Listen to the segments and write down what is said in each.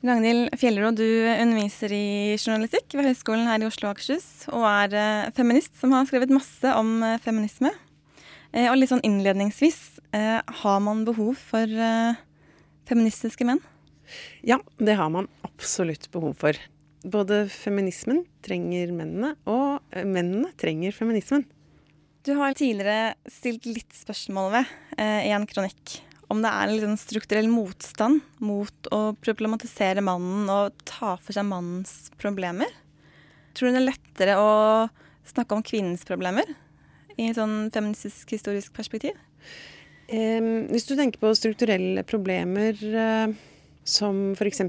Ragnhild Fjellerud, du underviser i journalistikk ved Høgskolen her i Oslo og Akershus, og er eh, feminist som har skrevet masse om eh, feminisme. Eh, og litt sånn innledningsvis, har man behov for feministiske menn? Ja, det har man absolutt behov for. Både feminismen trenger mennene, og mennene trenger feminismen. Du har tidligere stilt litt spørsmål ved i en kronikk om det er en liksom strukturell motstand mot å problematisere mannen og ta for seg mannens problemer. Tror du det er lettere å snakke om kvinnens problemer i et sånn feministisk historisk perspektiv? Eh, hvis du tenker på strukturelle problemer eh, som f.eks.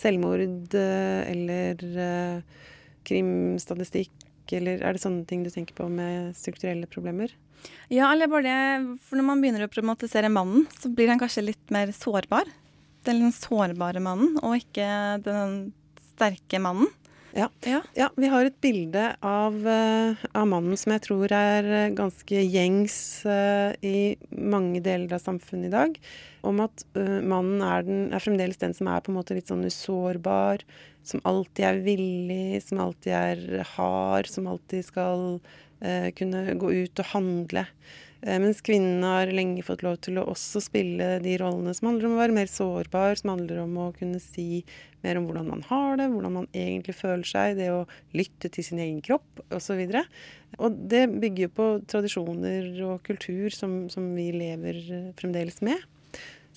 selvmord eh, eller eh, krimstatistikk, eller er det sånne ting du tenker på med strukturelle problemer? Ja, eller bare det For når man begynner å problematisere mannen, så blir han kanskje litt mer sårbar. Den sårbare mannen, og ikke den sterke mannen. Ja. Ja. ja. vi har et bilde av, uh, av, mannen som jeg tror er uh, ganske gjengs uh, i mange deler av samfunnet i dag. Om at mannen er, den, er, fremdeles den som er på en måte litt sånn usårbar. Som alltid er villig, som alltid er hard, som alltid skal eh, kunne gå ut og handle. Eh, mens kvinnene har lenge fått lov til å også spille de rollene som handler om å være mer sårbar, som handler om å kunne si mer om hvordan man har det, hvordan man egentlig føler seg, det å lytte til sin egen kropp osv. Og, så og det bygger jo på tradisjoner og kultur som, som vi lever eh, fremdeles med.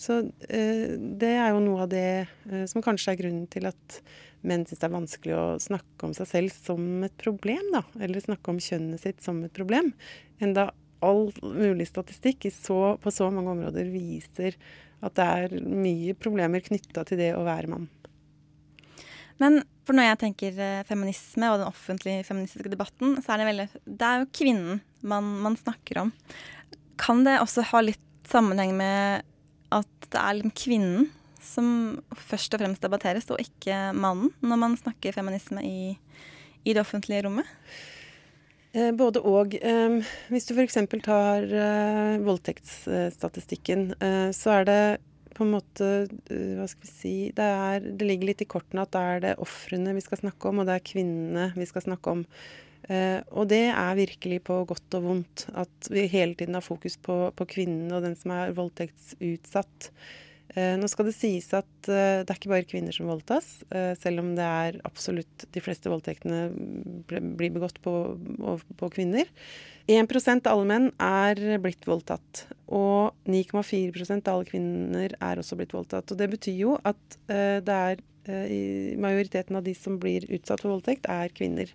Så eh, det er jo noe av det eh, som kanskje er grunnen til at menn syns det er vanskelig å snakke om seg selv som et problem, da. Eller snakke om kjønnet sitt som et problem. Enda all mulig statistikk så, på så mange områder viser at det er mye problemer knytta til det å være mann. Men for når jeg tenker eh, feminisme og den offentlige feministiske debatten, så er det veldig Det er jo kvinnen man, man snakker om. Kan det også ha litt sammenheng med at det er liksom kvinnen som først og fremst debatteres, og ikke mannen, når man snakker feminisme i, i det offentlige rommet? Eh, både og. Hvis du f.eks. tar eh, voldtektsstatistikken, eh, så er det på en måte Hva skal vi si det, er, det, ligger litt i kortene at da er det ofrene vi skal snakke om, og det er kvinnene vi skal snakke om. Eh, og det er virkelig på godt og vondt. At vi hele tiden har fokus på, på kvinnen og den som er voldtektsutsatt. Eh, nå skal det sies at eh, det er ikke bare kvinner som voldtas, selv om det er absolutt de fleste voldtektene blir begått på, på kvinner. 1% av alle menn er blitt voldtatt, og 9,4% av alle kvinner er også blitt voldtatt. Og det betyr jo at det er majoriteten av de som blir utsatt for voldtekt, er kvinner.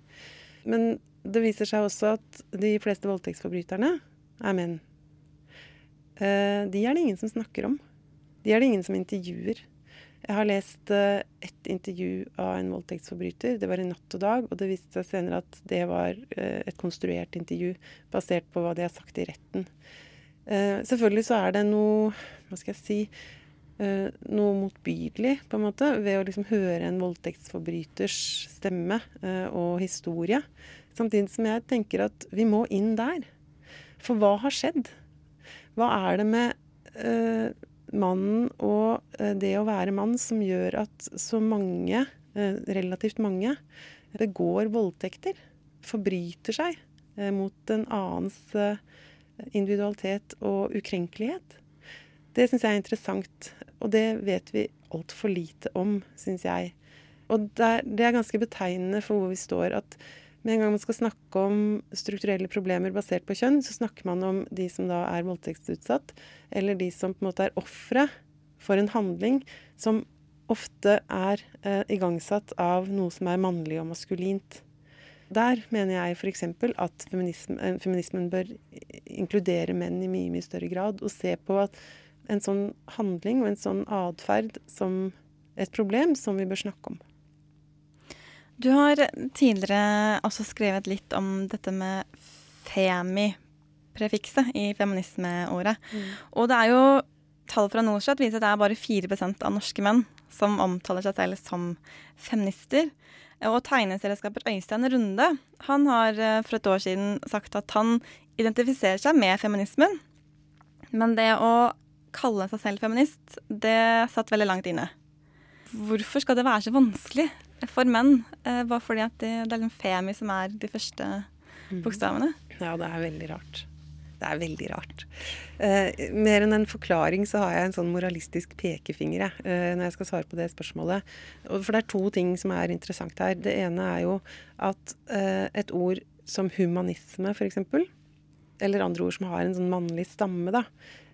Men det viser seg også at de fleste voldtektsforbryterne er menn. De er det ingen som snakker om. De er det ingen som intervjuer. Jeg har lest et ett intervju av en voldtektsforbryter. Det var i Natt og Dag, og det viste seg senere at det var uh, et konstruert intervju basert på hva de har sagt i retten. Selvfølgelig så er det noe Hva skal jeg si Noe motbydelig, på en måte, ved å liksom høre en voldtektsforbryters stemme og historie. Samtidig som jeg tenker at vi må inn der. For hva har skjedd? Hva er det med mannen og eh, det å være mann som gjør at så mange, eh, relativt mange, begår voldtekter. Forbryter seg eh, mot en annens individualitet og ukrenkelighet. Det syns jeg er interessant, og det vet vi altfor lite om, syns jeg. Og det er, ganske betegnende for hvor vi står. at med en gang man skal snakke om strukturelle problemer basert på kjønn, så snakker man om de som da er voldtektsutsatt, eller de som på en måte er ofre for en handling som ofte er eh, igangsatt av noe som er mannlig og maskulint. Der mener jeg f.eks. at feminismen, eh, feminismen bør inkludere menn i mye, mye større grad, og se på at en sånn handling og en sånn atferd som et problem som vi bør snakke om. Du har tidligere også skrevet litt om dette med femi-prefikset i feminismeordet. Mm. Og det er jo tall fra Norstat viser at det er bare 4% av norske menn som omtaler seg selv som feminister. Og tegneselskaper Øystein Runde han har eh, for et år siden sagt at han identifiserer seg med feminismen. Men det å kalle seg selv feminist, det satt veldig langt inne. Hvorfor skal det være så vanskelig for menn? Eh, bare fordi at det, det er liksom femi som er de første mm. bokstavene? Ja, det er veldig rart. Det er veldig rart. Eh, mer enn en forklaring så har jeg en sånn moralistisk pekefinger eh, når jeg skal svare på det spørsmålet. For det er to ting som er interessant her. Det ene er jo at eh, et ord som humanisme, f.eks., eller andre ord som har en sånn mannlig stamme, da,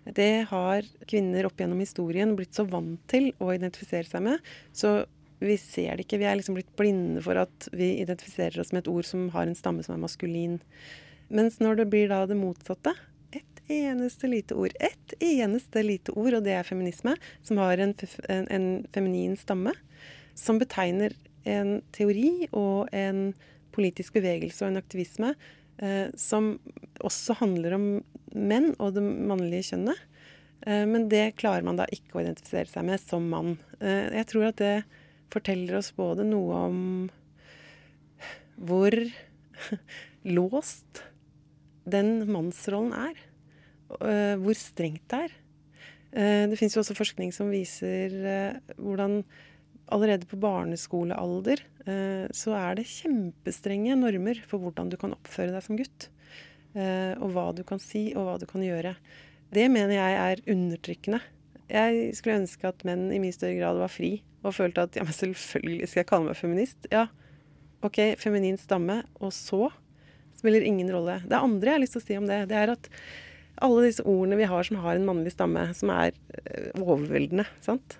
det har kvinner opp gjennom historien blitt så vant til å identifisere seg med. Så vi ser det ikke. Vi er liksom blitt blinde for at vi identifiserer oss med et ord som har en stamme som er maskulin. Mens når det blir da det motsatte et eneste lite ord, ett eneste lite ord, og det er feminisme, som har en, en, en feminin stamme, som betegner en teori og en politisk bevegelse og en aktivisme som også handler om menn og det mannlige kjønnet. Eh, men det klarer man da ikke å identifisere seg med som mann. Eh, jeg tror at det forteller oss både noe om hvor låst den mannsrollen er. Eh, hvor strengt det er. Det fins jo også forskning som viser hvordan allerede på barneskolealder så er det kjempestrenge normer for hvordan du kan oppføre deg som gutt. Eh, og hva du kan si, og hva du kan gjøre. Det mener jeg er undertrykkende. Jeg skulle ønske at menn i mye større grad var fri og følte at ja, men selvfølgelig skal jeg kalle meg feminist. Ja, OK, feminin stamme. Og så spiller ingen rolle. Det andre jeg har lyst til å si om det, det er at alle disse ordene vi har som har en mannlig stamme, som er eh, overveldende, sant?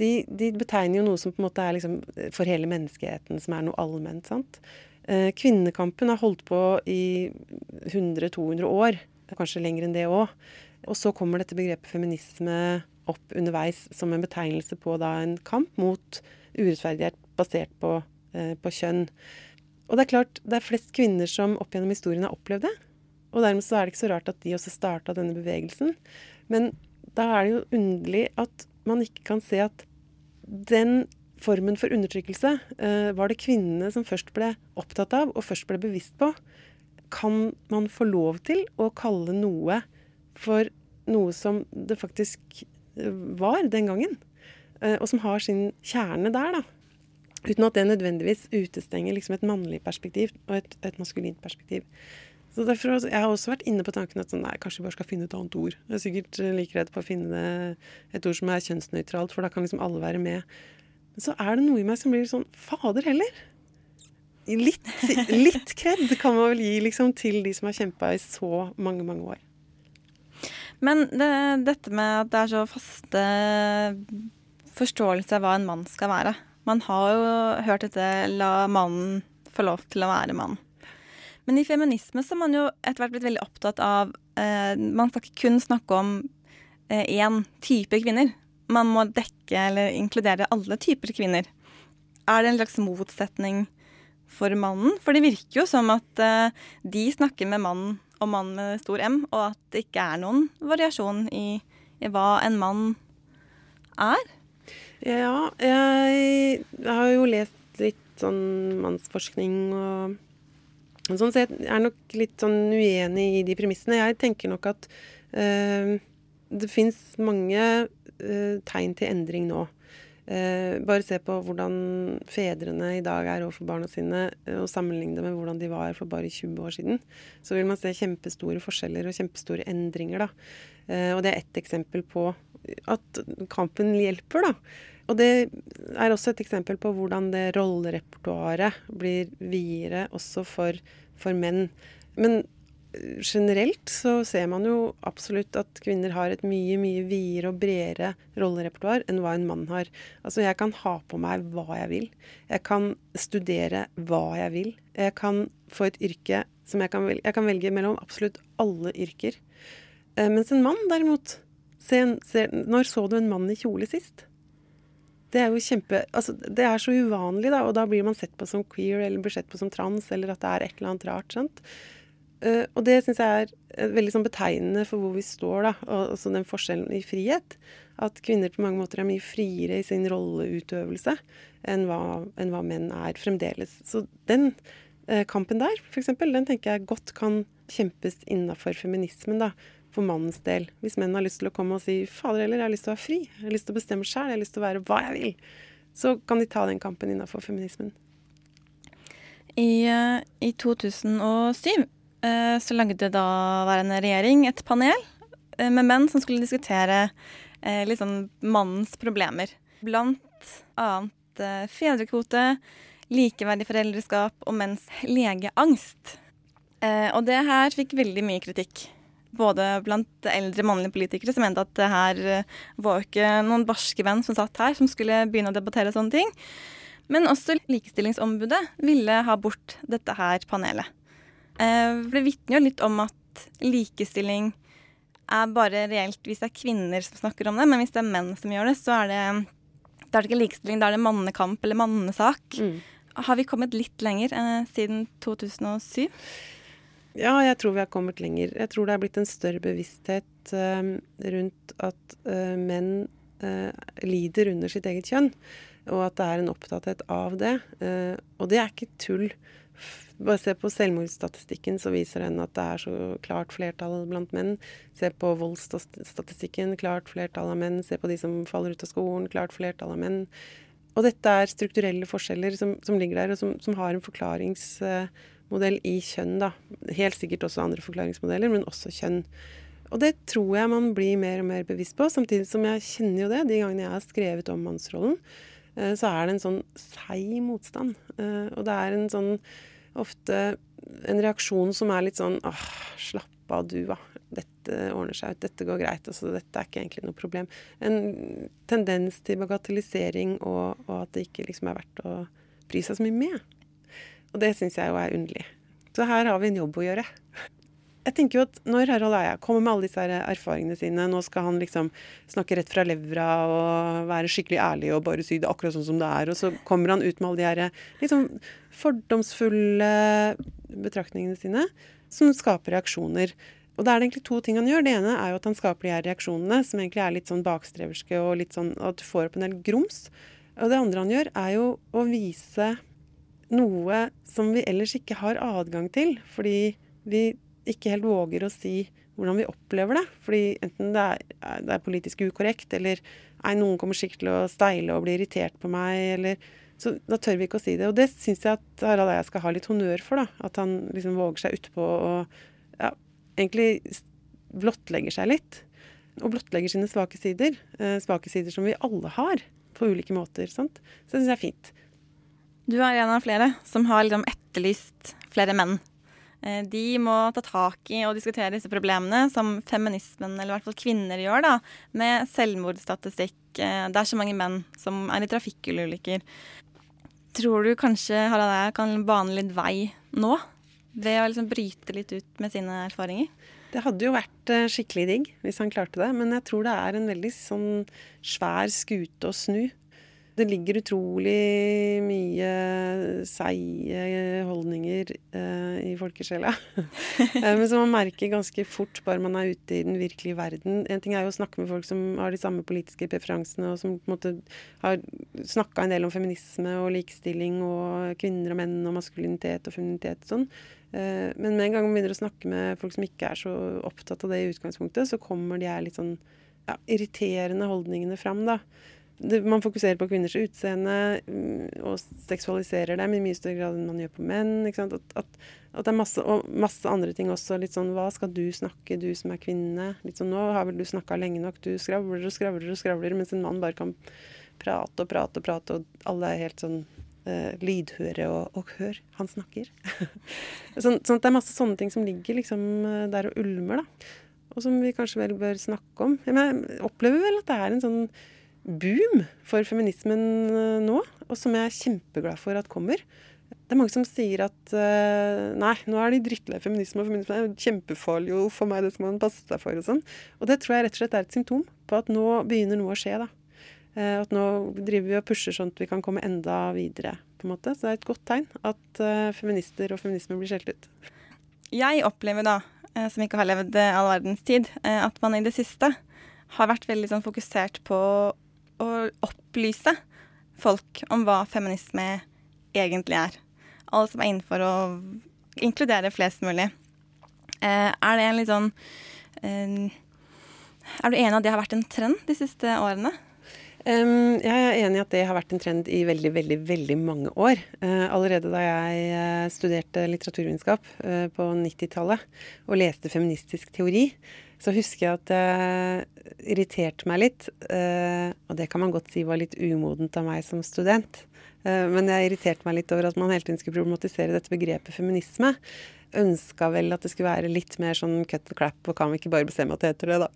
De, de betegner jo noe som på en måte er liksom for hele menneskeheten, som er noe allment. sant? Eh, kvinnekampen har holdt på i 100-200 år, kanskje lenger enn det òg. Og så kommer dette begrepet feminisme opp underveis som en betegnelse på da, en kamp mot urettferdighet basert på, eh, på, kjønn. Og det er klart, det er flest kvinner som opp gjennom historien har opplevd det. Og dermed så er det ikke så rart at de også starta denne bevegelsen. Men da er det jo underlig at man ikke kan se at den formen for undertrykkelse eh, var det kvinnene som først ble opptatt av og først ble bevisst på. Kan man få lov til å kalle noe for noe som det faktisk eh, var den gangen? Eh, og som har sin kjerne der, da. Uten at det nødvendigvis utestenger liksom et mannlig perspektiv og et, et maskulint perspektiv. Så derfor, Jeg har også vært inne på tanken at sånn, nei, kanskje vi bare skal finne et annet ord. Jeg er sikkert like redd på å finne et ord som er kjønnsnøytralt, for da kan liksom alle være med. Men så er det noe i meg som blir sånn Fader heller. Litt, litt kred kan man vel gi liksom, til de som har kjempa i så mange, mange år. Men det, dette med at det er så faste forståelse av hva en mann skal være. Man har jo hørt dette 'la mannen få lov til å være mann'. Men i feminisme så har man jo etter hvert blitt veldig opptatt av eh, Man skal ikke kun snakke om én eh, type kvinner man må dekke eller inkludere alle typer kvinner. Er det en slags motsetning for mannen? For det virker jo som at eh, de snakker med mannen og mann med stor M, og at det ikke er noen variasjon i, i hva en mann er. Ja, jeg, jeg har jo lest litt sånn mannsforskning og sånn, så jeg er nok litt sånn uenig i de premissene. Jeg tenker nok at uh, det fins mange uh, tegn til endring nå. Eh, bare se på hvordan fedrene i dag er overfor barna sine, uh, og sammenligne med hvordan de var for bare 20 år siden. Så vil man se kjempestore forskjeller og kjempestore endringer, da. og det er ett eksempel på at kampen hjelper, da. Og det er også et eksempel på hvordan det rollerepertoaret blir videre også for, for menn. Men generelt så ser man jo absolutt at kvinner har et mye mye videre og bredere rollerepertoar enn hva en mann har. Altså jeg kan ha på meg hva jeg vil. Jeg kan studere hva jeg vil. Jeg kan få et yrke som jeg kan velge. Jeg kan velge mellom absolutt alle yrker. Eh, mens en mann derimot se, se, Når så du en mann i kjole sist? Det er jo kjempe Altså, det er så uvanlig, da, og da blir man sett på som queer, eller blir sett på som trans, eller at det er et eller annet rart. sant? Uh, og det syns jeg er uh, veldig sånn betegnende for hvor vi står, da. Og, altså den forskjellen i frihet. At kvinner på mange måter er mye friere i sin rolleutøvelse enn hva, enn hva menn er fremdeles. Så den uh, kampen der, f.eks., den tenker jeg godt kan kjempes innafor feminismen, da. For mannens del. Hvis menn har lyst til å komme og si 'fader heller, jeg har lyst til å være fri', jeg har lyst til å bestemme sjæl', jeg har lyst til å være hva jeg vil', så kan de ta den kampen innafor feminismen. I, eh, I, 2007 eh, så lagde daværende regjering et panel eh, med menn som skulle diskutere litt sånn mannens problemer. Blant annet fedrekvote, likeverdig foreldreskap og menns legeangst. Og det her fikk veldig mye kritikk. Både blant eldre mannlige politikere som mente at det her var jo ikke noen barske menn som satt her, som skulle begynne å debattere sånne ting. Men også Likestillingsombudet ville ha bort dette her panelet. Eh, for det vitner jo litt om at likestilling er bare reelt hvis det er kvinner som snakker om det, men hvis det er menn som gjør det, så er det, det er ikke likestilling, da er det mannekamp eller mannesak. Mm. Har vi kommet litt lenger eh, siden 2007? Ja, jeg tror vi har kommet lenger. Jeg tror det er blitt en større bevissthet eh, rundt at eh, menn eh, lider under sitt eget kjønn og at det er en opptatthet av det. Eh, og det er ikke tull. Bare se på selvmordsstatistikken, så viser den at det er så klart flertall blant menn. Se på voldsstatistikken, klart flertall av menn. Se på de som faller ut av skolen, klart flertall av menn. Og dette er strukturelle forskjeller som, som ligger der, og som, som, har en forklaringsmodell i kjønn. da. Helt sikkert også andre forklaringsmodeller, men også kjønn. Og det tror jeg man blir mer og mer bevisst på, samtidig som jeg kjenner jo det de gangene jeg har skrevet om mannsrollen. Eh, så er det en sånn seig motstand. Eh, og det er en sånn ofte en reaksjon som er litt sånn åh, slapp av du, da. Dette ordner seg ut, dette går greit. Altså, dette er ikke egentlig noe problem. En tendens til bagatellisering og, og at det ikke liksom er verdt å bry seg så mye med. Og det syns jeg jo er underlig. Så her har vi en jobb å gjøre jeg tenker jo at når Harald Eia kommer med alle disse erfaringene sine, nå skal han liksom snakke rett fra levra og være skikkelig ærlig og bare si det akkurat sånn som det er, og så kommer han ut med alle de her liksom fordomsfulle betraktningene sine som skaper reaksjoner. Og da er det egentlig to ting han gjør. Det ene er jo at han skaper de her reaksjonene som egentlig er litt sånn bakstreverske og litt sånn at du får opp en del grums. Og det andre han gjør, er jo å vise noe som vi ellers ikke har adgang til. Fordi vi ikke helt våger å si hvordan vi opplever det. Fordi enten det er, det er politisk ukorrekt, eller nei, noen kommer sikkert til å steile og bli irritert på meg, eller Så da tør vi ikke å si det. Og det syns jeg at Harald Eia skal ha litt honnør for, da. At han liksom våger seg utpå og ja, egentlig blottlegger seg litt. Og blottlegger sine svake sider. Eh, svake sider som vi alle har, på ulike måter. sant? Så det syns jeg er fint. Du er en av flere som har liksom etterlyst flere menn Eh, de må ta tak i og diskutere disse problemene, som feminismen, eller i hvert fall kvinner, gjør, da, med selvmordsstatistikk. Eh, det er så mange menn som er i trafikkulykker. Tror du kanskje Harald Eia kan bane litt vei nå, ved å liksom bryte litt ut med sine erfaringer? Det hadde jo vært eh, skikkelig digg hvis han klarte det, men jeg tror det er en veldig sånn svær skute å snu. Det ligger utrolig mye seige holdninger eh, i folkesjela. eh, men som man merker ganske fort bare man er ute i den virkelige verden. En ting er jo å snakke med folk som har de samme politiske preferansene, og som på en måte har snakka en del om feminisme og likestilling og kvinner og menn og maskulinitet og femininitet og sånn. Eh, men med en gang man begynner å snakke med folk som ikke er så opptatt av det i utgangspunktet, så kommer de her litt sånn ja, irriterende holdningene fram, da det, man fokuserer på kvinners utseende mm, og seksualiserer dem i mye større grad enn man gjør på menn. At, at, at, det er masse, og masse andre ting også. Litt sånn hva skal du snakke, du som er kvinne? Litt sånn nå har vel du snakka lenge nok, du skravler og skravler og skravler, mens en mann bare kan prate og prate og prate, og alle er helt sånn uh, lydhøre og, og hør, han snakker. sånn, sånn, at det er masse sånne ting som ligger liksom eh, der og ulmer, da. Og som vi kanskje vel bør snakke om. Jeg opplever vel at det er en sånn boom for feminismen eh, nå, og som jeg er kjempeglad for at kommer. Det er mange som sier at uh, nei, nå er de drittlei feminisme, og feminisme er kjempefarlig og for meg, det skal man passe seg for og sånn. Og det tror jeg rett og slett er et symptom på at nå begynner noe å skje, da. Uh, at nå driver vi og pusher sånn at vi kan komme enda videre, på en måte. Så det er et godt tegn at feminister og feminisme blir skjelt ut. Jeg opplever da, som ikke har levd all verdens tid, at man i det siste har vært veldig sånn fokusert på å opplyse folk om hva feminisme egentlig er. Alle som er innenfor å inkludere flest mulig. Eh, er det en litt sånn eh, Er du enig at det har vært en trend de siste årene? Um, jeg er enig i at det har vært en trend i veldig, veldig veldig mange år. Uh, allerede da jeg uh, studerte litteraturvitenskap uh, på 90-tallet og leste feministisk teori, så husker jeg at det irriterte meg litt. og det kan man godt si var litt umodent av meg som student. men jeg irriterte meg litt over at man hele tiden skulle problematisere dette begrepet feminisme. Ønska vel at det skulle være litt mer sånn cut and crap, og kan vi ikke bare bestemme at det heter det, da.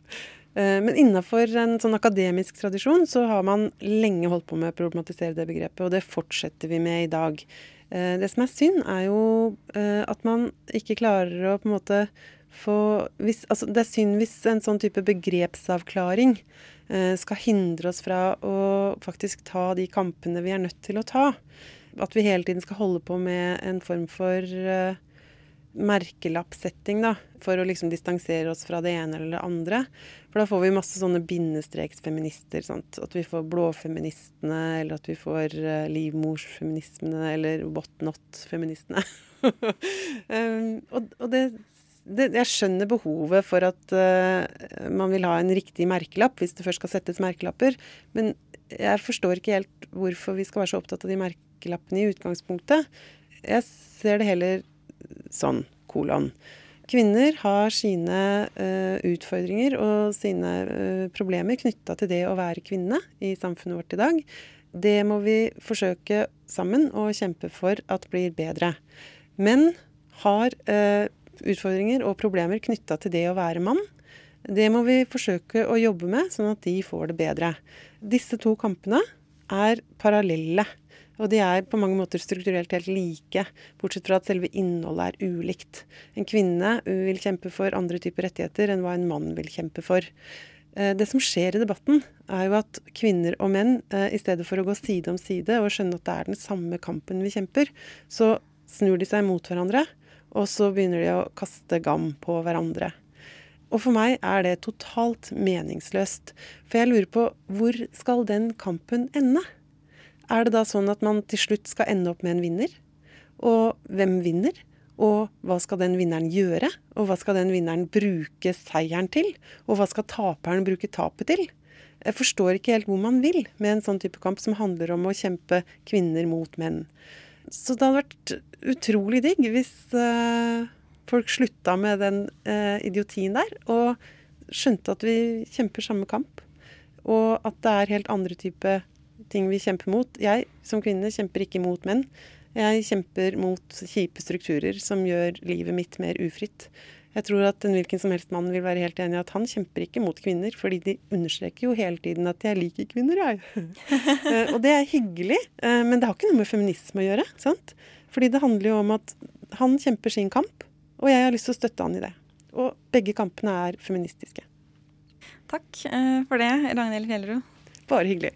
Eh, men innafor en sånn akademisk tradisjon så har man lenge holdt på med å problematisere det begrepet, og det fortsetter vi med i dag. Eh, det som er synd, er jo eh, at man ikke klarer å på en måte få hvis, altså Det er synd hvis en sånn type begrepsavklaring skal hindre oss fra å faktisk ta de kampene vi er nødt til å ta. At vi hele tiden skal holde på med en form for merkelappsetting, da, for å liksom distansere oss fra det ene eller det andre. For da får vi masse sånne bindestreksfeminister. Sant? At vi får blåfeministene, eller at vi får eh, livmorsfeminismene, eller whatnot-feministene. um, og, og det, det, jeg skjønner behovet for at uh, man vil ha en riktig merkelapp, hvis det først skal settes merkelapper. Men jeg forstår ikke helt hvorfor vi skal være så opptatt av de merkelappene i utgangspunktet. Jeg ser det heller sånn, kolon. Kvinner har sine uh, utfordringer og sine uh, problemer knytta til det å være kvinne i samfunnet vårt i dag. Det må vi forsøke sammen å kjempe for at blir bedre. Menn har uh, utfordringer og problemer knytta til det å være mann. Det må vi forsøke å jobbe med, sånn at de får det bedre. Disse to kampene er parallelle. Og de er på mange måter strukturelt helt like, bortsett fra at selve innholdet er ulikt. En kvinne vil kjempe for andre typer rettigheter enn hva en mann vil kjempe for. Eh, det som skjer i debatten, er jo at kvinner og menn, eh, i stedet for å gå side om side og skjønne at det er den samme kampen vi kjemper, så snur de seg mot hverandre, og så begynner de å kaste gam på hverandre. Og for meg er det totalt meningsløst. For jeg lurer på hvor skal den kampen ende? Er det da sånn at man til slutt skal ende opp med en vinner? Og hvem vinner? Og hva skal den vinneren gjøre? Og hva skal den vinneren bruke seieren til? Og hva skal taperen bruke tapet til? Jeg forstår ikke helt hvor man vil med en sånn type kamp som handler om å kjempe kvinner mot menn. Så det hadde vært utrolig digg hvis uh, folk slutta med den uh, idiotien der, og skjønte at vi kjemper samme kamp. Og at det er helt andre type ting vi kjemper mot. Jeg som kvinne kjemper ikke mot menn. Jeg kjemper mot kjipe strukturer som gjør livet mitt mer ufritt. Jeg tror at en hvilken som helst mann vil være helt enig i at han kjemper ikke mot kvinner, fordi de understreker jo hele tiden at 'jeg liker kvinner', jeg. Eh, og det er hyggelig, eh, men det har ikke noe med feminisme å gjøre. sant? Fordi det handler jo om at han kjemper sin kamp, og jeg har lyst til å støtte han i det. Og begge kampene er feministiske. Takk eh, for det, Ragnhild Fjellerud. Bare hyggelig.